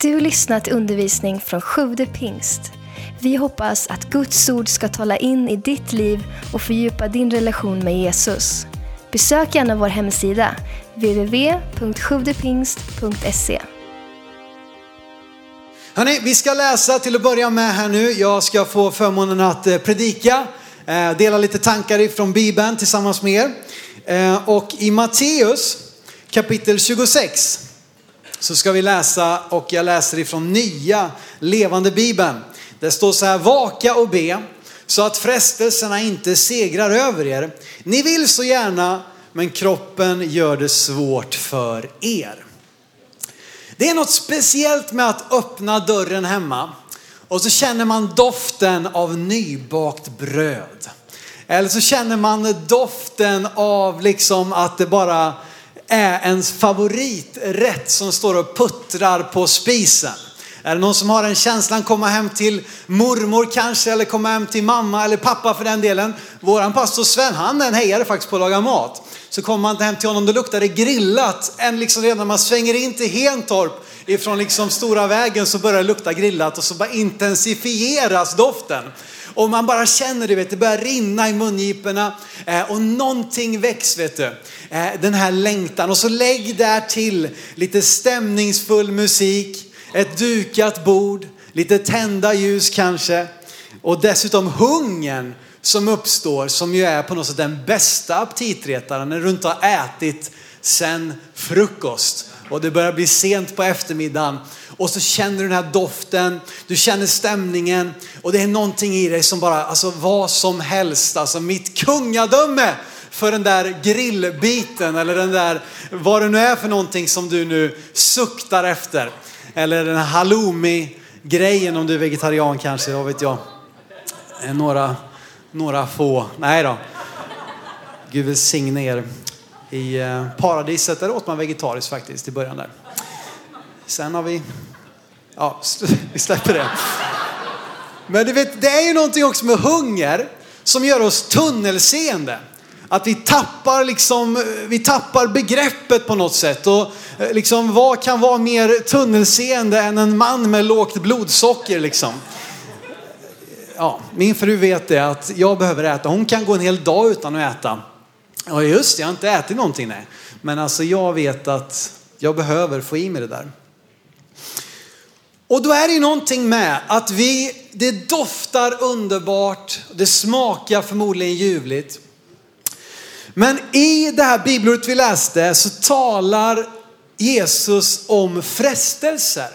Du har lyssnat till undervisning från Sjude pingst. Vi hoppas att Guds ord ska tala in i ditt liv och fördjupa din relation med Jesus. Besök gärna vår hemsida, www.sjuvdepingst.se. Hörrni, vi ska läsa till att börja med här nu. Jag ska få förmånen att eh, predika, eh, dela lite tankar ifrån Bibeln tillsammans med er. Eh, och i Matteus kapitel 26 så ska vi läsa och jag läser ifrån nya levande Bibeln. Det står så här, vaka och be så att frestelserna inte segrar över er. Ni vill så gärna men kroppen gör det svårt för er. Det är något speciellt med att öppna dörren hemma och så känner man doften av nybakt bröd. Eller så känner man doften av liksom att det bara är ens favoriträtt som står och puttrar på spisen. Är det någon som har den känslan, komma hem till mormor kanske, eller komma hem till mamma eller pappa för den delen. Våran pastor Sven, han är en hejare faktiskt på att laga mat. Så kommer man hem till honom, då luktar det grillat. Än liksom redan när man svänger in till Hentorp ifrån liksom stora vägen så börjar det lukta grillat och så bara intensifieras doften. Och man bara känner det, vet, det börjar rinna i mungiporna eh, och någonting väcks vet du. Eh, den här längtan. Och så lägg där till lite stämningsfull musik, ett dukat bord, lite tända ljus kanske och dessutom hungern som uppstår som ju är på något sätt den bästa aptitretaren. När du inte har ätit sen frukost. Och det börjar bli sent på eftermiddagen och så känner du den här doften, du känner stämningen och det är någonting i dig som bara, alltså vad som helst, alltså mitt kungadöme för den där grillbiten eller den där, vad det nu är för någonting som du nu suktar efter. Eller den här halloumi-grejen om du är vegetarian kanske, vad vet jag. Eh, några, några få, nej då. Gud välsigne er. I eh, paradiset där åt man vegetariskt faktiskt i början där. Sen har vi, ja vi släpper det. Men du vet, det är ju någonting också med hunger som gör oss tunnelseende. Att vi tappar, liksom, vi tappar begreppet på något sätt. Och eh, liksom, vad kan vara mer tunnelseende än en man med lågt blodsocker? Liksom? Ja, min fru vet det att jag behöver äta. Hon kan gå en hel dag utan att äta. Ja just det, jag har inte ätit någonting nej. Men alltså jag vet att jag behöver få i mig det där. Och då är det ju någonting med att vi, det doftar underbart, det smakar förmodligen ljuvligt. Men i det här bibelordet vi läste så talar Jesus om frestelser.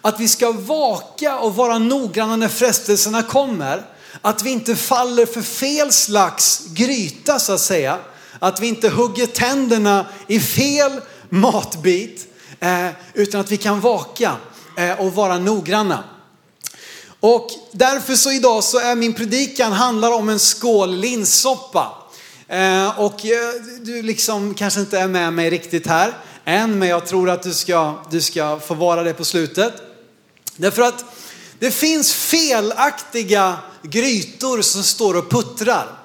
Att vi ska vaka och vara noggranna när frestelserna kommer. Att vi inte faller för fel slags gryta så att säga. Att vi inte hugger tänderna i fel matbit. Eh, utan att vi kan vaka Eh, och vara noggranna. Och därför så idag så är min predikan handlar om en skål linssoppa. Eh, och eh, du liksom kanske inte är med mig riktigt här än, men jag tror att du ska, du ska få vara det på slutet. Därför att det finns felaktiga grytor som står och puttrar.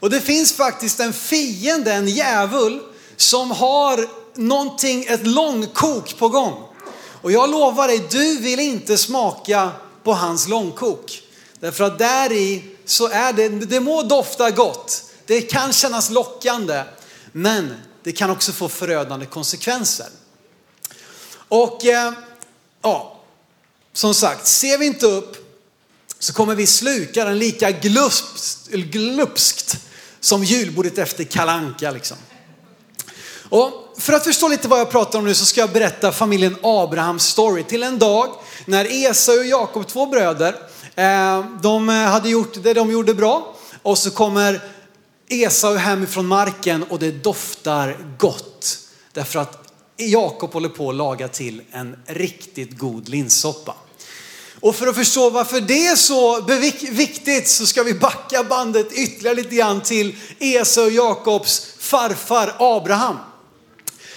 Och det finns faktiskt en fiende, en djävul, som har någonting, ett långkok på gång. Och jag lovar dig, du vill inte smaka på hans långkok. Därför att där i så är det, det må dofta gott, det kan kännas lockande, men det kan också få förödande konsekvenser. Och eh, ja, som sagt, ser vi inte upp så kommer vi sluka den lika glupskt, glupskt som julbordet efter kalanka liksom. Och för att förstå lite vad jag pratar om nu så ska jag berätta familjen Abrahams story till en dag när Esau och Jakob, två bröder, eh, de hade gjort det de gjorde bra och så kommer Esau hem ifrån marken och det doftar gott. Därför att Jakob håller på att laga till en riktigt god linssoppa. Och för att förstå varför det är så viktigt så ska vi backa bandet ytterligare lite grann till Esau och Jakobs farfar Abraham.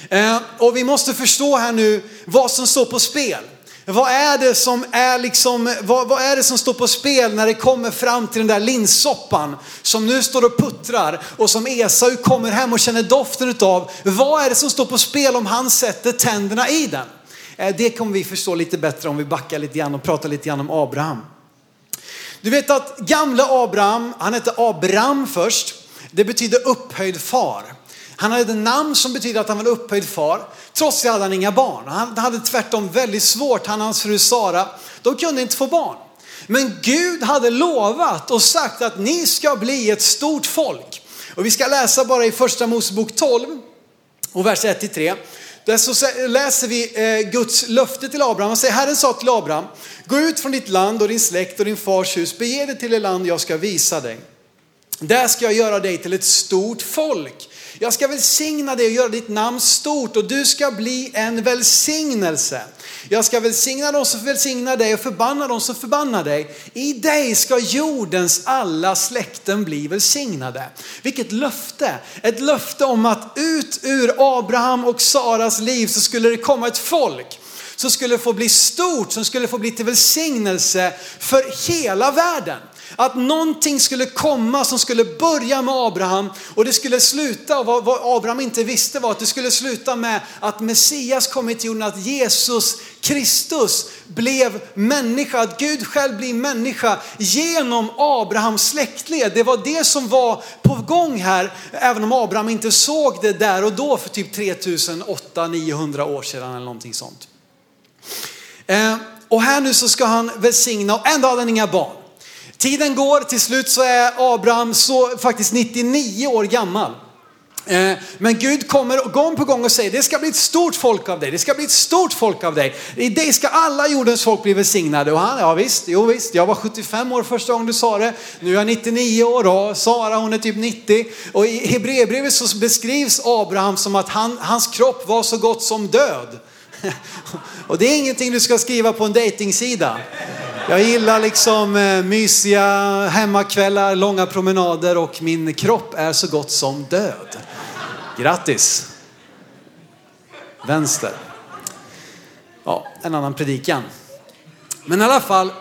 Eh, och vi måste förstå här nu vad som står på spel. Vad är det som är liksom, vad, vad, är det som står på spel när det kommer fram till den där linssoppan som nu står och puttrar och som Esau kommer hem och känner doften utav. Vad är det som står på spel om han sätter tänderna i den? Eh, det kommer vi förstå lite bättre om vi backar lite grann och pratar lite grann om Abraham. Du vet att gamla Abraham, han hette Abraham först. Det betyder upphöjd far. Han hade ett namn som betyder att han var en upphöjd far. Trots det hade han inga barn. Han hade tvärtom väldigt svårt, han och hans fru Sara. De kunde inte få barn. Men Gud hade lovat och sagt att ni ska bli ett stort folk. Och vi ska läsa bara i första Mosebok 12 och vers 1-3. Där så läser vi eh, Guds löfte till Abraham. Han säger, Herren sa till Abraham, gå ut från ditt land och din släkt och din fars hus, bege dig till det land jag ska visa dig. Där ska jag göra dig till ett stort folk. Jag ska välsigna dig och göra ditt namn stort och du ska bli en välsignelse. Jag ska välsigna dem som välsignar dig och förbanna dem som förbannar dig. I dig ska jordens alla släkten bli välsignade. Vilket löfte! Ett löfte om att ut ur Abraham och Saras liv så skulle det komma ett folk som skulle få bli stort, som skulle få bli till välsignelse för hela världen. Att någonting skulle komma som skulle börja med Abraham och det skulle sluta, och vad Abraham inte visste var att det skulle sluta med att Messias kom till jorden, att Jesus Kristus blev människa, att Gud själv blir människa genom Abrahams släktled. Det var det som var på gång här, även om Abraham inte såg det där och då för typ 3800-900 år sedan eller någonting sånt. Eh, och här nu så ska han välsigna och ändå hade han inga barn. Tiden går, till slut så är Abraham så, faktiskt 99 år gammal. Eh, men Gud kommer gång på gång och säger, det ska bli ett stort folk av dig, det ska bli ett stort folk av dig. I dig ska alla jordens folk bli välsignade. Och han, ja visst, jo visst, jag var 75 år första gången du sa det, nu är jag 99 år och Sara hon är typ 90. Och i Hebreerbrevet så beskrivs Abraham som att han, hans kropp var så gott som död. Och det är ingenting du ska skriva på en dejtingsida. Jag gillar liksom eh, mysiga hemmakvällar, långa promenader och min kropp är så gott som död. Grattis! Vänster. Ja, en annan predikan. Men i alla fall,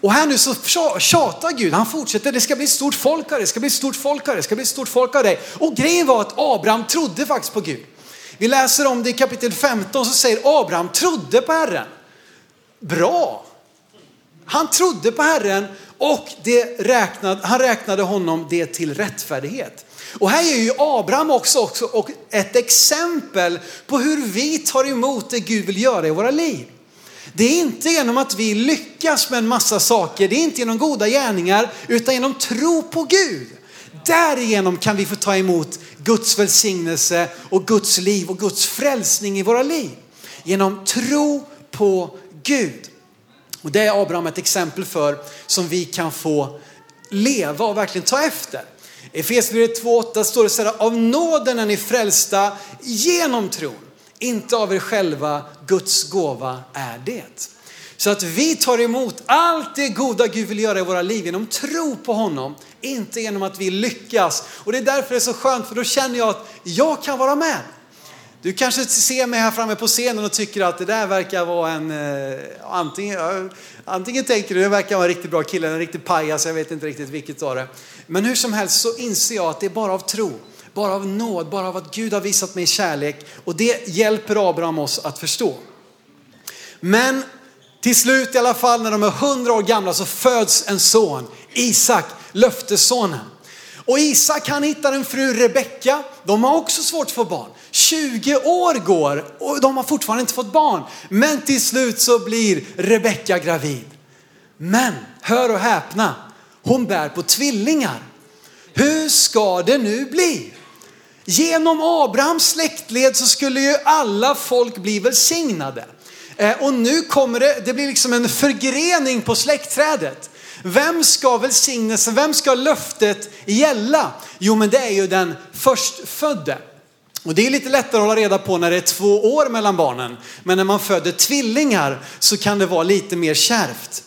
och här nu så tjatar Gud, han fortsätter, det ska bli ett stort folk av det, det ska bli ett stort folk av det, det ska bli ett stort folk av dig. Och grejen var att Abraham trodde faktiskt på Gud. Vi läser om det i kapitel 15 så säger Abraham trodde på Herren. Bra! Han trodde på Herren och det räknade, han räknade honom det till rättfärdighet. Och här är ju Abraham också, också ett exempel på hur vi tar emot det Gud vill göra i våra liv. Det är inte genom att vi lyckas med en massa saker, det är inte genom goda gärningar, utan genom tro på Gud. Därigenom kan vi få ta emot Guds välsignelse och Guds liv och Guds frälsning i våra liv. Genom tro på Gud. Och det är Abraham ett exempel för som vi kan få leva och verkligen ta efter. I Efesierbrevet 2.8 står det så här, av nåden är ni frälsta genom tron. Inte av er själva, Guds gåva är det. Så att vi tar emot allt det goda Gud vill göra i våra liv genom tro på honom, inte genom att vi lyckas. Och det är därför det är så skönt, för då känner jag att jag kan vara med. Du kanske ser mig här framme på scenen och tycker att det där verkar vara en, eh, antingen, antingen tänker du det verkar vara en riktigt bra kille, en riktig pajas, jag vet inte riktigt vilket av det. Men hur som helst så inser jag att det är bara av tro, bara av nåd, bara av att Gud har visat mig kärlek och det hjälper Abraham oss att förstå. Men till slut i alla fall när de är hundra år gamla så föds en son, Isak, löftessonen. Och Isak han hittar en fru Rebecka, de har också svårt att få barn. 20 år går och de har fortfarande inte fått barn. Men till slut så blir Rebecka gravid. Men hör och häpna, hon bär på tvillingar. Hur ska det nu bli? Genom Abrahams släktled så skulle ju alla folk bli välsignade. Eh, och nu kommer det, det blir liksom en förgrening på släktträdet. Vem ska välsignelsen, vem ska löftet gälla? Jo men det är ju den förstfödde. Och det är lite lättare att hålla reda på när det är två år mellan barnen. Men när man föder tvillingar så kan det vara lite mer kärvt.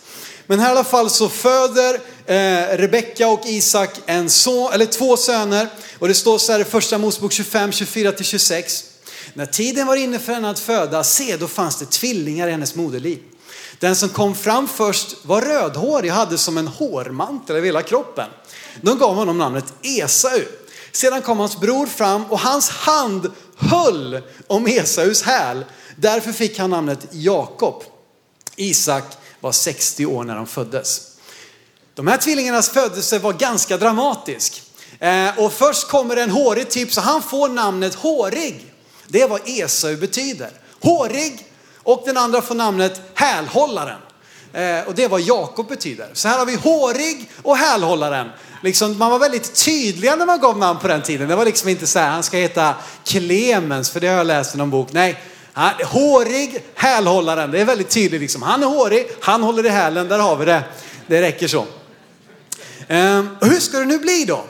Men här i alla fall så föder eh, Rebecka och Isak en son, eller två söner. Och det står så här i första Mosebok 25, 24-26. När tiden var inne för henne att föda, se då fanns det tvillingar i hennes moderliv. Den som kom fram först var rödhårig och hade som en hårmantel över hela kroppen. De gav honom namnet Esau. Sedan kom hans bror fram och hans hand höll om Esaus häl. Därför fick han namnet Jakob. Isak var 60 år när de föddes. De här tvillingarnas födelse var ganska dramatisk. Eh, och först kommer en hårig typ så han får namnet hårig. Det är vad Esau betyder. Hårig och den andra får namnet hälhållaren. Eh, och det är vad Jakob betyder. Så här har vi hårig och hälhållaren. Liksom, man var väldigt tydliga när man gav namn på den tiden. Det var liksom inte så här, han ska heta Clemens, för det har jag läst i någon bok. Nej, han, hårig, hälhållaren. Det är väldigt tydligt liksom. Han är hårig, han håller i hälen, där har vi det. Det räcker så. Eh, hur ska det nu bli då?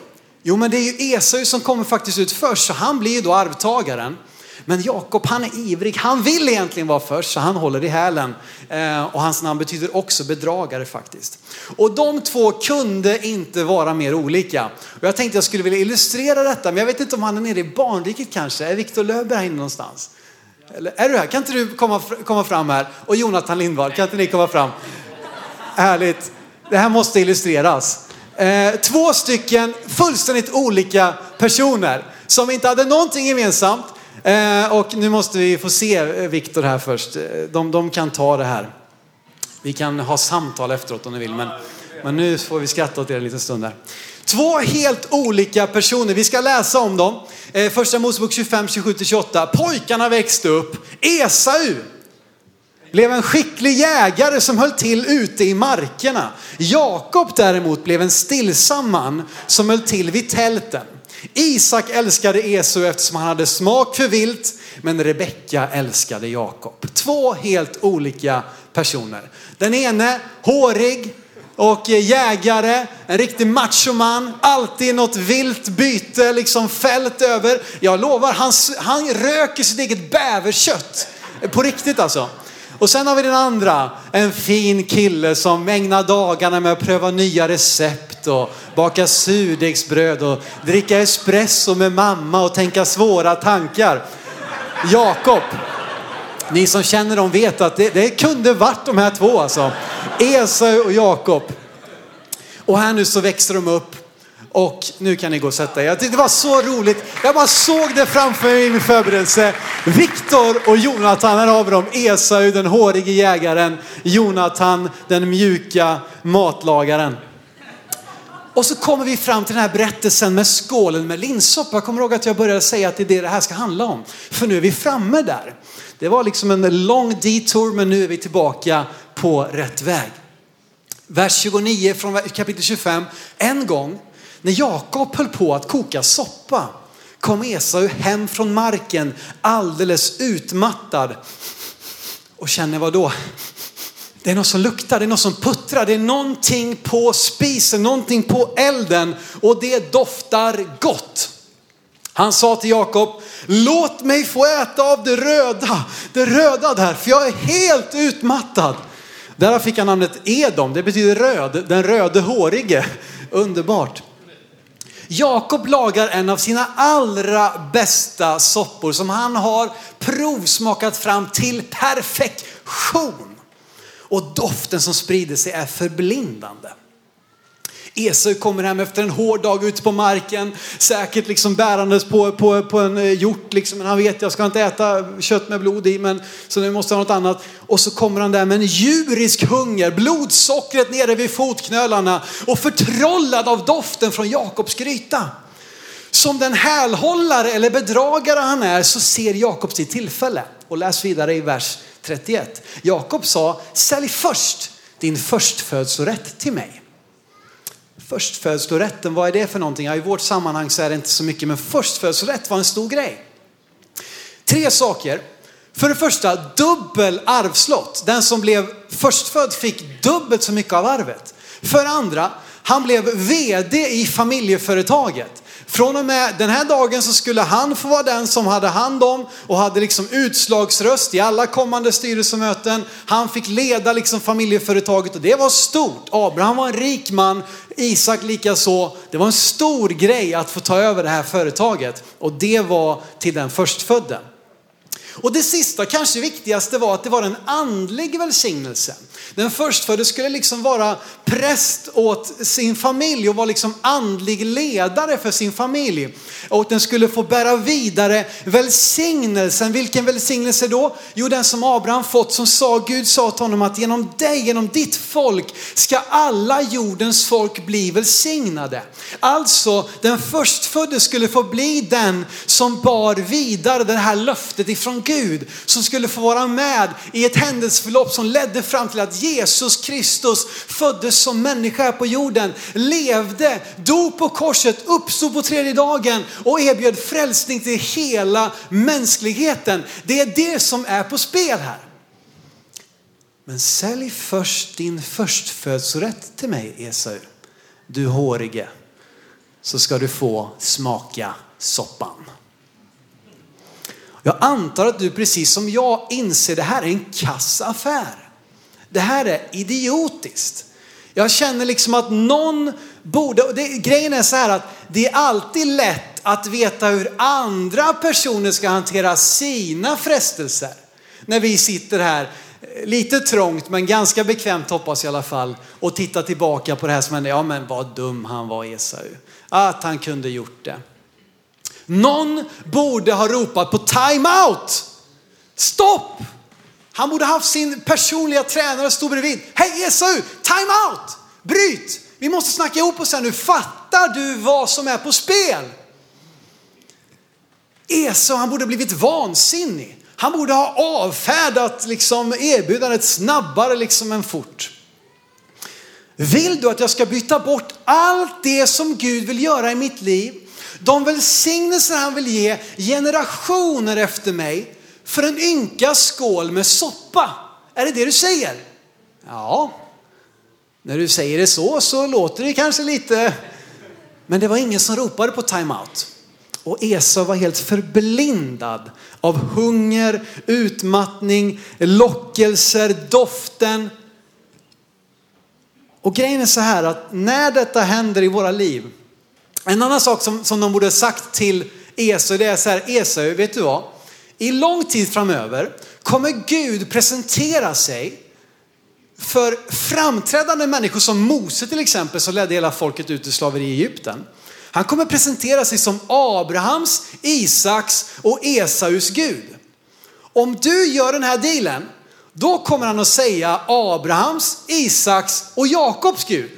Jo, men det är ju Esau som kommer faktiskt ut först, så han blir ju då arvtagaren. Men Jakob han är ivrig, han vill egentligen vara först så han håller i hälen. Eh, och hans namn betyder också bedragare faktiskt. Och de två kunde inte vara mer olika. Och jag tänkte jag skulle vilja illustrera detta, men jag vet inte om han är nere i barnriket kanske. Är Viktor Löfberg här inne någonstans? Eller är du här? Kan inte du komma, komma fram här? Och Jonathan Lindvall, kan inte ni komma fram? Härligt. Det här måste illustreras. Eh, två stycken fullständigt olika personer som inte hade någonting gemensamt. Eh, och nu måste vi få se eh, Viktor här först. Eh, de, de kan ta det här. Vi kan ha samtal efteråt om ni vill, men, men nu får vi skratta åt er en liten stund där. Två helt olika personer, vi ska läsa om dem. Eh, första Mosebok 25, 27-28. Pojkarna växte upp. Esau blev en skicklig jägare som höll till ute i markerna. Jakob däremot blev en stillsam man som höll till vid tälten. Isak älskade Esau eftersom han hade smak för vilt, men Rebecka älskade Jakob. Två helt olika personer. Den ene hårig och jägare, en riktig machoman, alltid något vilt byte, liksom fält över. Jag lovar, han, han röker sitt eget bäverkött. På riktigt alltså. Och sen har vi den andra, en fin kille som ägnar dagarna med att pröva nya recept och baka surdegsbröd och dricka espresso med mamma och tänka svåra tankar. Jakob, ni som känner dem vet att det, det kunde varit de här två alltså. Esau och Jakob. Och här nu så växer de upp och nu kan ni gå och sätta er. Jag tyckte det var så roligt. Jag bara såg det framför mig i min förberedelse. Viktor och Jonathan, här har vi dem. Esau, den hårige jägaren. Jonathan, den mjuka matlagaren. Och så kommer vi fram till den här berättelsen med skålen med linssoppa. Jag kommer ihåg att jag började säga att det är det det här ska handla om. För nu är vi framme där. Det var liksom en lång detour men nu är vi tillbaka på rätt väg. Vers 29 från kapitel 25. En gång när Jakob höll på att koka soppa kom Esau hem från marken alldeles utmattad och känner vad då? Det är något som luktar, det är något som puttrar, det är någonting på spisen, någonting på elden och det doftar gott. Han sa till Jakob, låt mig få äta av det röda, det röda där, för jag är helt utmattad. Därav fick han namnet Edom, det betyder röd, den röde hårige. Underbart. Jakob lagar en av sina allra bästa soppor som han har provsmakat fram till perfektion. Och doften som sprider sig är förblindande. Esau kommer hem efter en hård dag ute på marken, säkert liksom bärandes på, på, på en eh, hjort. Liksom. Men han vet, jag ska inte äta kött med blod i, men, så nu måste jag ha något annat. Och så kommer han där med en djurisk hunger, blodsockret nere vid fotknölarna och förtrollad av doften från Jakobs gryta. Som den hälhållare eller bedragare han är så ser Jakob sitt tillfälle. Och läs vidare i vers 31. Jakob sa, sälj först din förstfödslorätt till mig. Förstfödslorätten, vad är det för någonting? Ja, I vårt sammanhang så är det inte så mycket, men förstfödslorätt var en stor grej. Tre saker. För det första, dubbel arvslott. Den som blev förstfödd fick dubbelt så mycket av arvet. För det andra, han blev vd i familjeföretaget. Från och med den här dagen så skulle han få vara den som hade hand om och hade liksom utslagsröst i alla kommande styrelsemöten. Han fick leda liksom familjeföretaget och det var stort. Abraham var en rik man, Isak likaså. Det var en stor grej att få ta över det här företaget och det var till den förstfödde. Och det sista, kanske viktigaste var att det var en andlig välsignelse. Den förstfödde skulle liksom vara präst åt sin familj och vara liksom andlig ledare för sin familj. Och den skulle få bära vidare välsignelsen. Vilken välsignelse då? Jo, den som Abraham fått som sa, Gud sa till honom att genom dig, genom ditt folk ska alla jordens folk bli välsignade. Alltså, den förstfödde skulle få bli den som bar vidare det här löftet ifrån Gud. Som skulle få vara med i ett händelseförlopp som ledde fram till att Jesus Kristus föddes som människa här på jorden, levde, dog på korset, uppstod på tredje dagen och erbjöd frälsning till hela mänskligheten. Det är det som är på spel här. Men sälj först din förstfödslorätt till mig Esau, du hårige, så ska du få smaka soppan. Jag antar att du precis som jag inser det här är en kass affär. Det här är idiotiskt. Jag känner liksom att någon borde, det, grejen är så här att det är alltid lätt att veta hur andra personer ska hantera sina frestelser. När vi sitter här, lite trångt men ganska bekvämt hoppas jag i alla fall, och tittar tillbaka på det här som hände. Ja men vad dum han var Esau. Att han kunde gjort det. Någon borde ha ropat på time out. Stopp! Han borde haft sin personliga tränare stå bredvid. Hej Esau, time out! Bryt! Vi måste snacka ihop oss här nu. Fattar du vad som är på spel? Esau, han borde blivit vansinnig. Han borde ha avfärdat liksom erbjudandet snabbare liksom än fort. Vill du att jag ska byta bort allt det som Gud vill göra i mitt liv? De välsignelser han vill ge generationer efter mig för en ynka skål med soppa. Är det det du säger? Ja, när du säger det så så låter det kanske lite, men det var ingen som ropade på timeout. Och Esau var helt förblindad av hunger, utmattning, lockelser, doften. Och grejen är så här att när detta händer i våra liv, en annan sak som, som de borde sagt till Esau, det är så här, Esau, vet du vad? I lång tid framöver kommer Gud presentera sig för framträdande människor som Mose till exempel som ledde hela folket ut ur slaveri i Egypten. Han kommer presentera sig som Abrahams, Isaks och Esaus Gud. Om du gör den här dealen, då kommer han att säga Abrahams, Isaks och Jakobs Gud.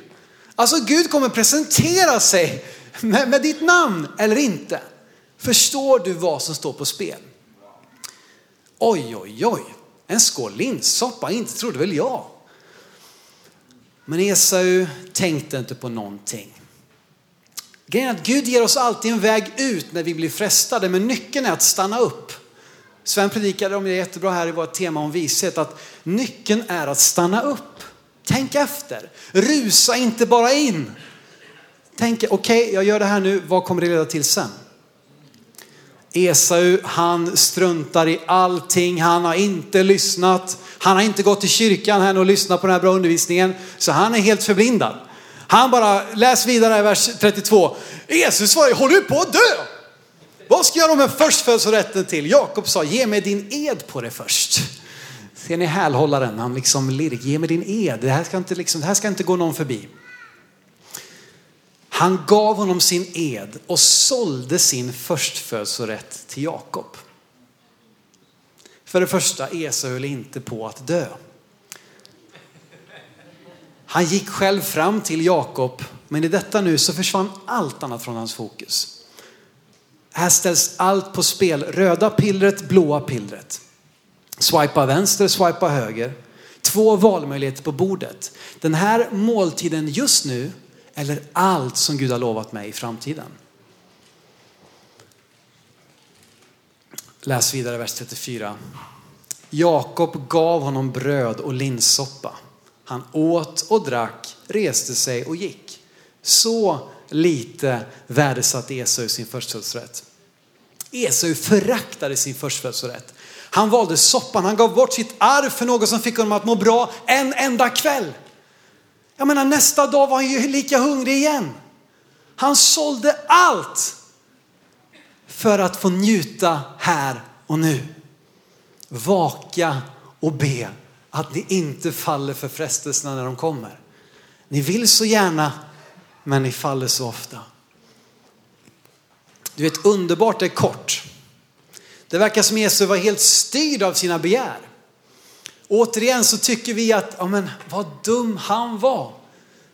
Alltså Gud kommer presentera sig med, med ditt namn eller inte. Förstår du vad som står på spel? Oj, oj, oj, en skål linssoppa, inte trodde väl jag. Men Esau tänkte inte på någonting. Grejen är att Gud ger oss alltid en väg ut när vi blir frestade, men nyckeln är att stanna upp. Sven predikade om det jättebra här i vårt tema om vishet, att nyckeln är att stanna upp. Tänk efter, rusa inte bara in. Tänk, okej, okay, jag gör det här nu, vad kommer det leda till sen? Esau, han struntar i allting. Han har inte lyssnat. Han har inte gått till kyrkan här och lyssnat på den här bra undervisningen. Så han är helt förblindad. Han bara, läs vidare i vers 32. Jesus svarade, håller du på att dö? Vad ska jag göra med förstfödslorätten till? Jakob sa, ge mig din ed på det först. Ser ni hälhållaren? Han liksom lirk, ge mig din ed. Det här ska inte, liksom, det här ska inte gå någon förbi. Han gav honom sin ed och sålde sin förstfödslorätt till Jakob. För det första, Esau höll inte på att dö. Han gick själv fram till Jakob, men i detta nu så försvann allt annat från hans fokus. Här ställs allt på spel. Röda pillret, blåa pillret. Swipa vänster, swipa höger. Två valmöjligheter på bordet. Den här måltiden just nu eller allt som Gud har lovat mig i framtiden. Läs vidare vers 34. Jakob gav honom bröd och linssoppa. Han åt och drack, reste sig och gick. Så lite värdesatte Esau sin förstfödslorätt. Esau föraktade sin förstfödslorätt. Han valde soppan, han gav bort sitt arv för något som fick honom att må bra en enda kväll. Jag menar nästa dag var han ju lika hungrig igen. Han sålde allt för att få njuta här och nu. vaka och be att ni inte faller för frestelserna när de kommer. Ni vill så gärna, men ni faller så ofta. Du vet, underbart är kort. Det verkar som Jesus var helt styrd av sina begär. Återigen så tycker vi att, ja men vad dum han var.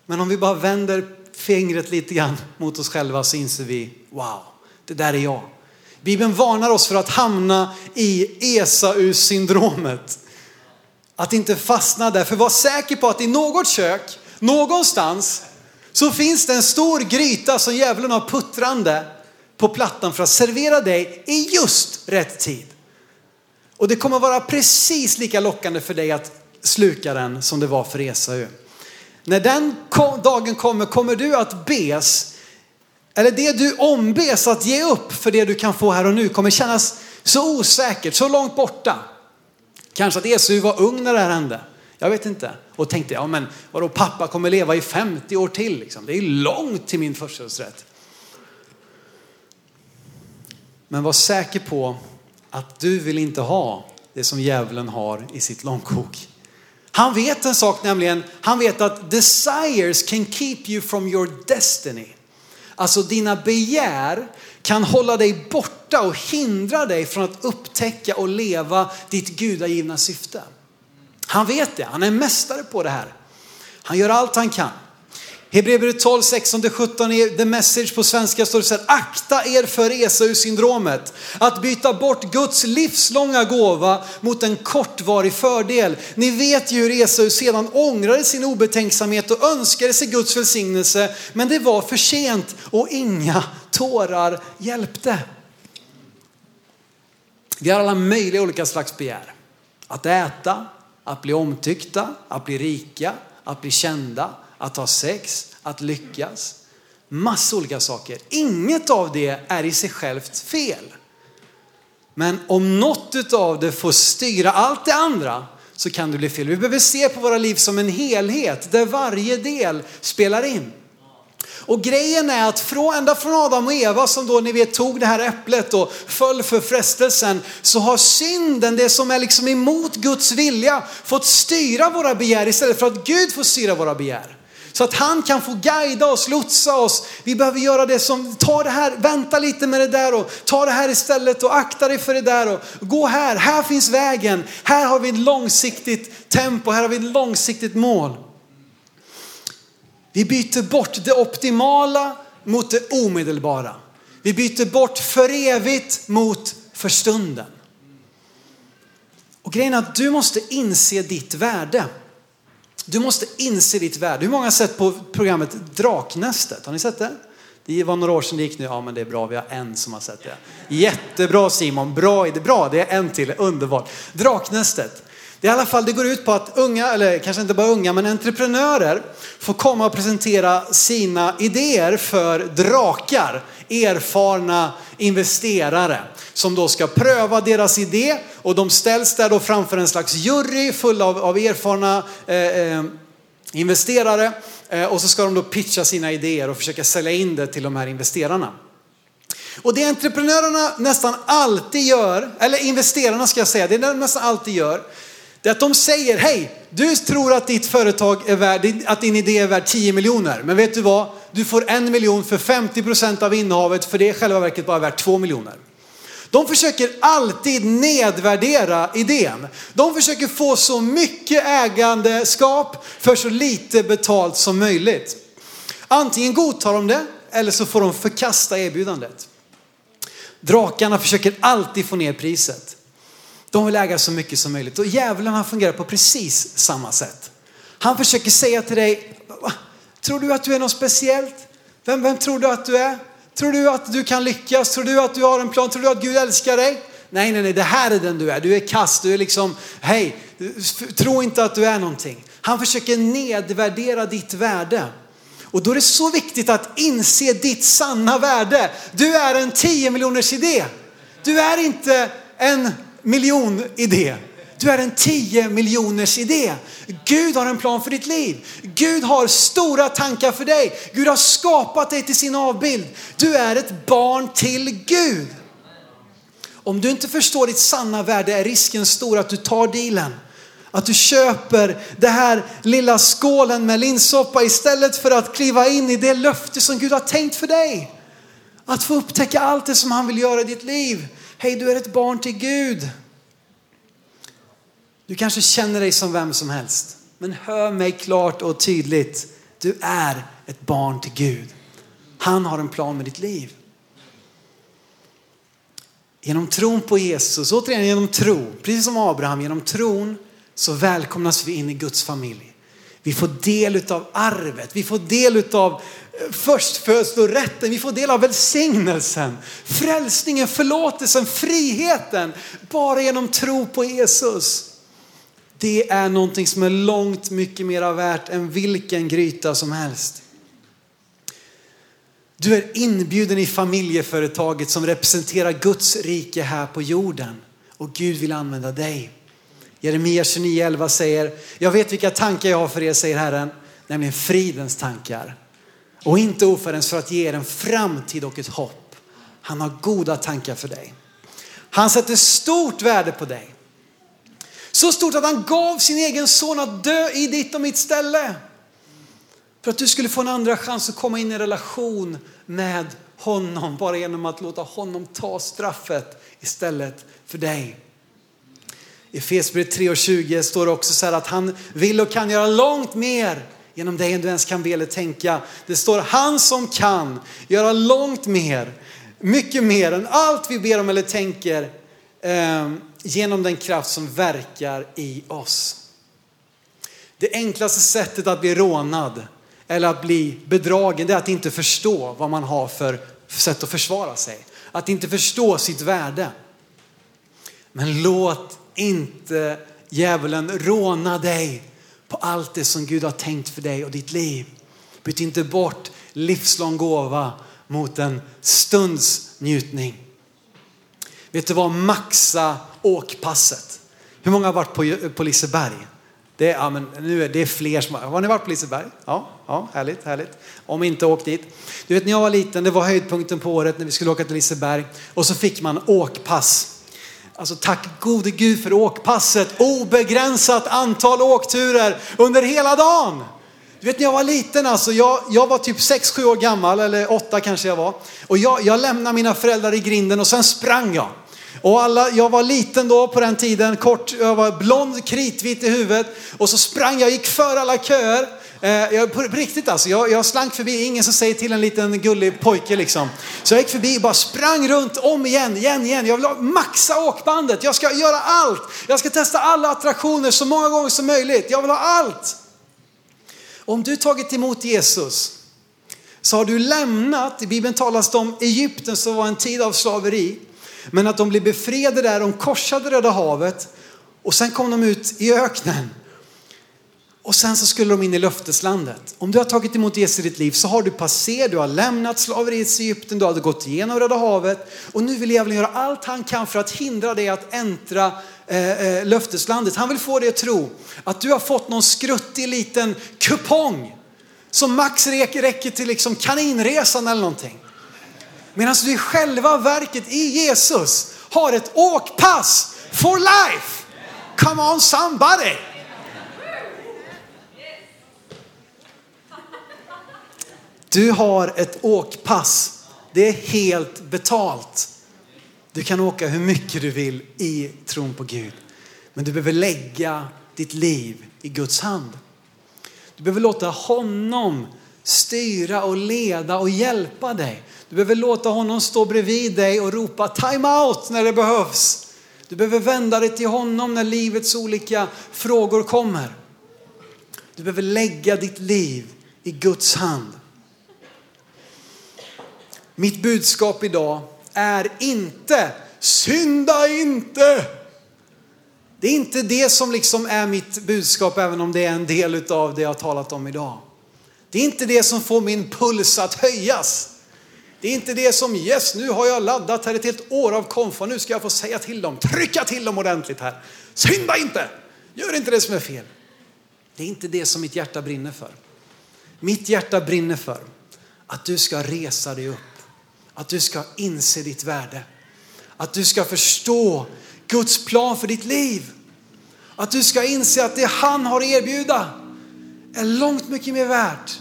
Men om vi bara vänder fingret lite grann mot oss själva så inser vi, wow, det där är jag. Bibeln varnar oss för att hamna i Esau-syndromet. Att inte fastna där, för var säker på att i något kök, någonstans, så finns det en stor gryta som djävulen har puttrande på plattan för att servera dig i just rätt tid. Och det kommer vara precis lika lockande för dig att sluka den som det var för Esau. När den dagen kommer, kommer du att bes, eller det du ombes att ge upp för det du kan få här och nu kommer kännas så osäkert, så långt borta. Kanske att Esau var ung när det här hände. Jag vet inte. Och tänkte, ja men vadå pappa kommer leva i 50 år till liksom. Det är långt till min förstfödslorätt. Men var säker på att du vill inte ha det som djävulen har i sitt långkok. Han vet en sak nämligen, han vet att desires can keep you from your destiny. Alltså dina begär kan hålla dig borta och hindra dig från att upptäcka och leva ditt gudagivna syfte. Han vet det, han är mästare på det här. Han gör allt han kan. Hebreerbrevet 12, 16-17 i the message på svenska står det så här, akta er för Esau-syndromet. Att byta bort Guds livslånga gåva mot en kortvarig fördel. Ni vet ju hur Esau sedan ångrade sin obetänksamhet och önskade sig Guds välsignelse. Men det var för sent och inga tårar hjälpte. Vi har alla möjliga olika slags begär. Att äta, att bli omtyckta, att bli rika, att bli kända, att ha sex, att lyckas. Massa olika saker. Inget av det är i sig självt fel. Men om något av det får styra allt det andra så kan det bli fel. Vi behöver se på våra liv som en helhet där varje del spelar in. Och grejen är att från, ända från Adam och Eva som då ni vet tog det här äpplet och föll för frestelsen så har synden, det som är liksom emot Guds vilja, fått styra våra begär istället för att Gud får styra våra begär. Så att han kan få guida oss, lotsa oss. Vi behöver göra det som, ta det här, vänta lite med det där och ta det här istället och akta dig för det där och gå här, här finns vägen. Här har vi ett långsiktigt tempo, här har vi ett långsiktigt mål. Vi byter bort det optimala mot det omedelbara. Vi byter bort för evigt mot för stunden. Och grejen är att du måste inse ditt värde. Du måste inse ditt värde. Hur många har sett på programmet Draknästet? Har ni sett det? Det var några år sedan det gick nu. Ja, men det är bra. Vi har en som har sett det. Jättebra Simon. Bra, det bra. Det är en till. Underbart. Draknästet. Det, i alla fall, det går ut på att unga, eller kanske inte bara unga, men entreprenörer får komma och presentera sina idéer för drakar, erfarna investerare som då ska pröva deras idé och de ställs där då framför en slags jury full av, av erfarna eh, eh, investerare eh, och så ska de då pitcha sina idéer och försöka sälja in det till de här investerarna. Och det entreprenörerna nästan alltid gör, eller investerarna ska jag säga, det de nästan alltid gör, det är att de säger, hej, du tror att ditt företag är värd, att din idé är värd 10 miljoner. Men vet du vad? Du får en miljon för 50 procent av innehavet för det är i själva verket bara värt 2 miljoner. De försöker alltid nedvärdera idén. De försöker få så mycket ägandeskap för så lite betalt som möjligt. Antingen godtar de det eller så får de förkasta erbjudandet. Drakarna försöker alltid få ner priset. De vill äga så mycket som möjligt och djävulen han fungerar på precis samma sätt. Han försöker säga till dig, tror du att du är något speciellt? Vem, vem tror du att du är? Tror du att du kan lyckas? Tror du att du har en plan? Tror du att Gud älskar dig? Nej, nej, nej, det här är den du är. Du är kast, du är liksom, hej, tro inte att du är någonting. Han försöker nedvärdera ditt värde. Och då är det så viktigt att inse ditt sanna värde. Du är en 10 miljoners idé. Du är inte en miljon idé. Du är en 10 miljoners idé. Gud har en plan för ditt liv. Gud har stora tankar för dig. Gud har skapat dig till sin avbild. Du är ett barn till Gud. Om du inte förstår ditt sanna värde är risken stor att du tar dealen. Att du köper den här lilla skålen med linssoppa istället för att kliva in i det löfte som Gud har tänkt för dig. Att få upptäcka allt det som han vill göra i ditt liv. Hej, du är ett barn till Gud. Du kanske känner dig som vem som helst. Men hör mig klart och tydligt. Du är ett barn till Gud. Han har en plan med ditt liv. Genom tron på Jesus, återigen genom tro, precis som Abraham, genom tron så välkomnas vi in i Guds familj. Vi får del av arvet, vi får del av eh, förstfödslorätten, vi får del av välsignelsen, frälsningen, förlåtelsen, friheten. Bara genom tro på Jesus. Det är någonting som är långt mycket mer värt än vilken gryta som helst. Du är inbjuden i familjeföretaget som representerar Guds rike här på jorden. Och Gud vill använda dig. Jeremia 29.11 säger, jag vet vilka tankar jag har för er, säger Herren, nämligen fridens tankar. Och inte ofärdens för att ge er en framtid och ett hopp. Han har goda tankar för dig. Han sätter stort värde på dig. Så stort att han gav sin egen son att dö i ditt och mitt ställe. För att du skulle få en andra chans att komma in i relation med honom bara genom att låta honom ta straffet istället för dig. I Efesierbrevet 3.20 står det också så här att han vill och kan göra långt mer genom dig än du ens kan be eller tänka. Det står han som kan göra långt mer, mycket mer än allt vi ber om eller tänker eh, genom den kraft som verkar i oss. Det enklaste sättet att bli rånad eller att bli bedragen, det är att inte förstå vad man har för sätt att försvara sig. Att inte förstå sitt värde. Men låt inte djävulen råna dig på allt det som Gud har tänkt för dig och ditt liv. Byt inte bort livslång gåva mot en stunds njutning. Vet du vad? Maxa åkpasset. Hur många har varit på, på Liseberg? Det, ja, men nu är det fler som har. Har ni varit på Liseberg? Ja, ja, härligt, härligt. Om inte åk dit. Du vet när jag var liten, det var höjdpunkten på året när vi skulle åka till Liseberg och så fick man åkpass. Alltså tack gode Gud för åkpasset. Obegränsat antal åkturer under hela dagen. Du vet när jag var liten alltså, jag, jag var typ 6-7 år gammal, eller 8 kanske jag var. Och jag, jag lämnade mina föräldrar i grinden och sen sprang jag. Och alla, jag var liten då på den tiden, kort, jag var blond, kritvit i huvudet. Och så sprang jag, gick för alla köer. Eh, jag, på, riktigt alltså, jag, jag slank förbi, ingen som säger till en liten gullig pojke liksom. Så jag gick förbi och bara sprang runt om igen, igen, igen. Jag vill maxa åkbandet, jag ska göra allt. Jag ska testa alla attraktioner så många gånger som möjligt. Jag vill ha allt. Om du tagit emot Jesus så har du lämnat, i Bibeln talas det om Egypten som var en tid av slaveri. Men att de blev befriade där, de korsade Röda havet och sen kom de ut i öknen. Och sen så skulle de in i löfteslandet. Om du har tagit emot Jesus i ditt liv så har du passerat, du har lämnat slaveriet i Egypten, du har gått igenom Röda havet och nu vill djävulen göra allt han kan för att hindra dig att äntra Eh, eh, löfteslandet. Han vill få dig att tro att du har fått någon skruttig liten kupong som max räcker till liksom kaninresan eller någonting. Medan du i själva verket i Jesus har ett åkpass for life. Come on somebody! Du har ett åkpass. Det är helt betalt. Du kan åka hur mycket du vill i tron på Gud. Men du behöver lägga ditt liv i Guds hand. Du behöver låta honom styra och leda och hjälpa dig. Du behöver låta honom stå bredvid dig och ropa time out när det behövs. Du behöver vända dig till honom när livets olika frågor kommer. Du behöver lägga ditt liv i Guds hand. Mitt budskap idag är inte synda inte. Det är inte det som liksom är mitt budskap även om det är en del av det jag har talat om idag. Det är inte det som får min puls att höjas. Det är inte det som yes, nu har jag laddat här ett helt år av konfa, nu ska jag få säga till dem, trycka till dem ordentligt här. Synda inte! Gör inte det som är fel. Det är inte det som mitt hjärta brinner för. Mitt hjärta brinner för att du ska resa dig upp, att du ska inse ditt värde, Att du ska förstå Guds plan för ditt liv. Att du ska inse att det han har att erbjuda är långt mycket mer värt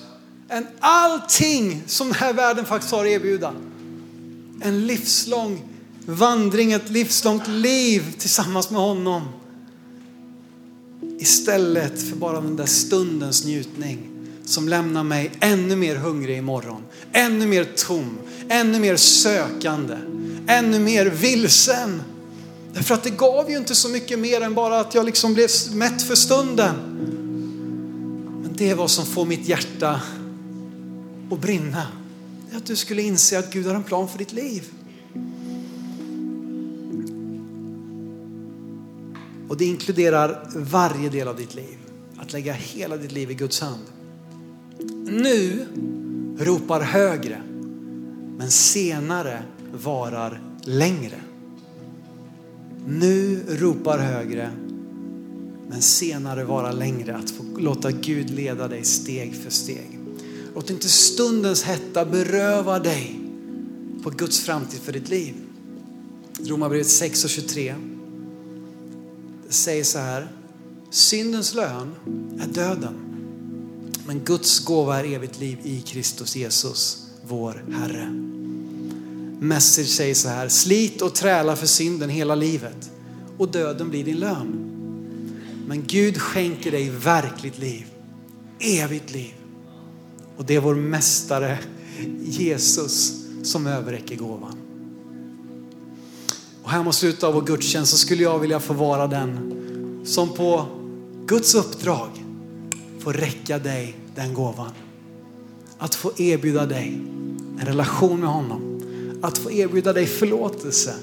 än allting som den här världen faktiskt har att erbjuda. En livslång vandring, ett livslångt liv tillsammans med honom. Istället för bara den där stundens njutning som lämnar mig ännu mer hungrig imorgon. Ännu mer tom, ännu mer sökande, ännu mer vilsen. Därför att det gav ju inte så mycket mer än bara att jag liksom blev mätt för stunden. Men det är vad som får mitt hjärta att brinna. Det är att du skulle inse att Gud har en plan för ditt liv. Och det inkluderar varje del av ditt liv. Att lägga hela ditt liv i Guds hand. Nu ropar högre, men senare varar längre. Nu ropar högre, men senare vara längre. Att få låta Gud leda dig steg för steg. Låt inte stundens hetta beröva dig på Guds framtid för ditt liv. Romarbrevet 6 och 23 det säger så här. Syndens lön är döden. Men Guds gåva är evigt liv i Kristus Jesus, vår Herre. Message säger så här. Slit och träla för synden hela livet och döden blir din lön. Men Gud skänker dig verkligt liv, evigt liv. Och det är vår mästare Jesus som överräcker gåvan. Och här mot slutet av vår gudstjänst så skulle jag vilja få vara den som på Guds uppdrag får räcka dig den gåvan. Att få erbjuda dig en relation med honom. Att få erbjuda dig förlåtelse.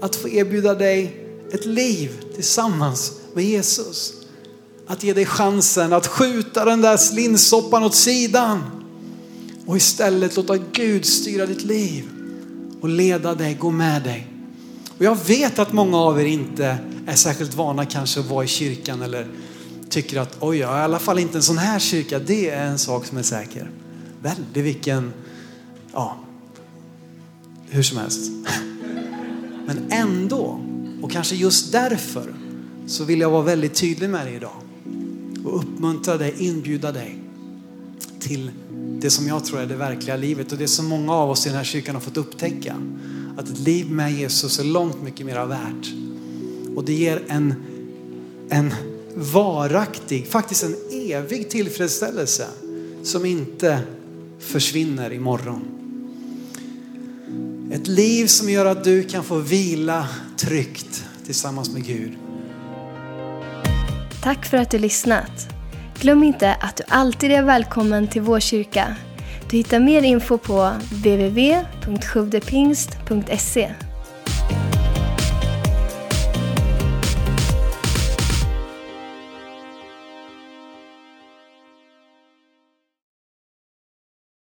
Att få erbjuda dig ett liv tillsammans med Jesus. Att ge dig chansen att skjuta den där linssoppan åt sidan och istället låta Gud styra ditt liv och leda dig, gå med dig. Och jag vet att många av er inte är särskilt vana kanske att vara i kyrkan eller tycker att oj, ja, i alla fall inte en sån här kyrka, det är en sak som är säker. Väldigt vilken, ja, hur som helst. Men ändå, och kanske just därför, så vill jag vara väldigt tydlig med dig idag och uppmuntra dig, inbjuda dig till det som jag tror är det verkliga livet och det som många av oss i den här kyrkan har fått upptäcka. Att ett liv med Jesus är långt mycket mer värt. Och det ger en, en varaktig, faktiskt en evig tillfredsställelse som inte försvinner imorgon. Ett liv som gör att du kan få vila tryggt tillsammans med Gud. Tack för att du lyssnat. Glöm inte att du alltid är välkommen till vår kyrka. Du hittar mer info på www.sjuvdepingst.se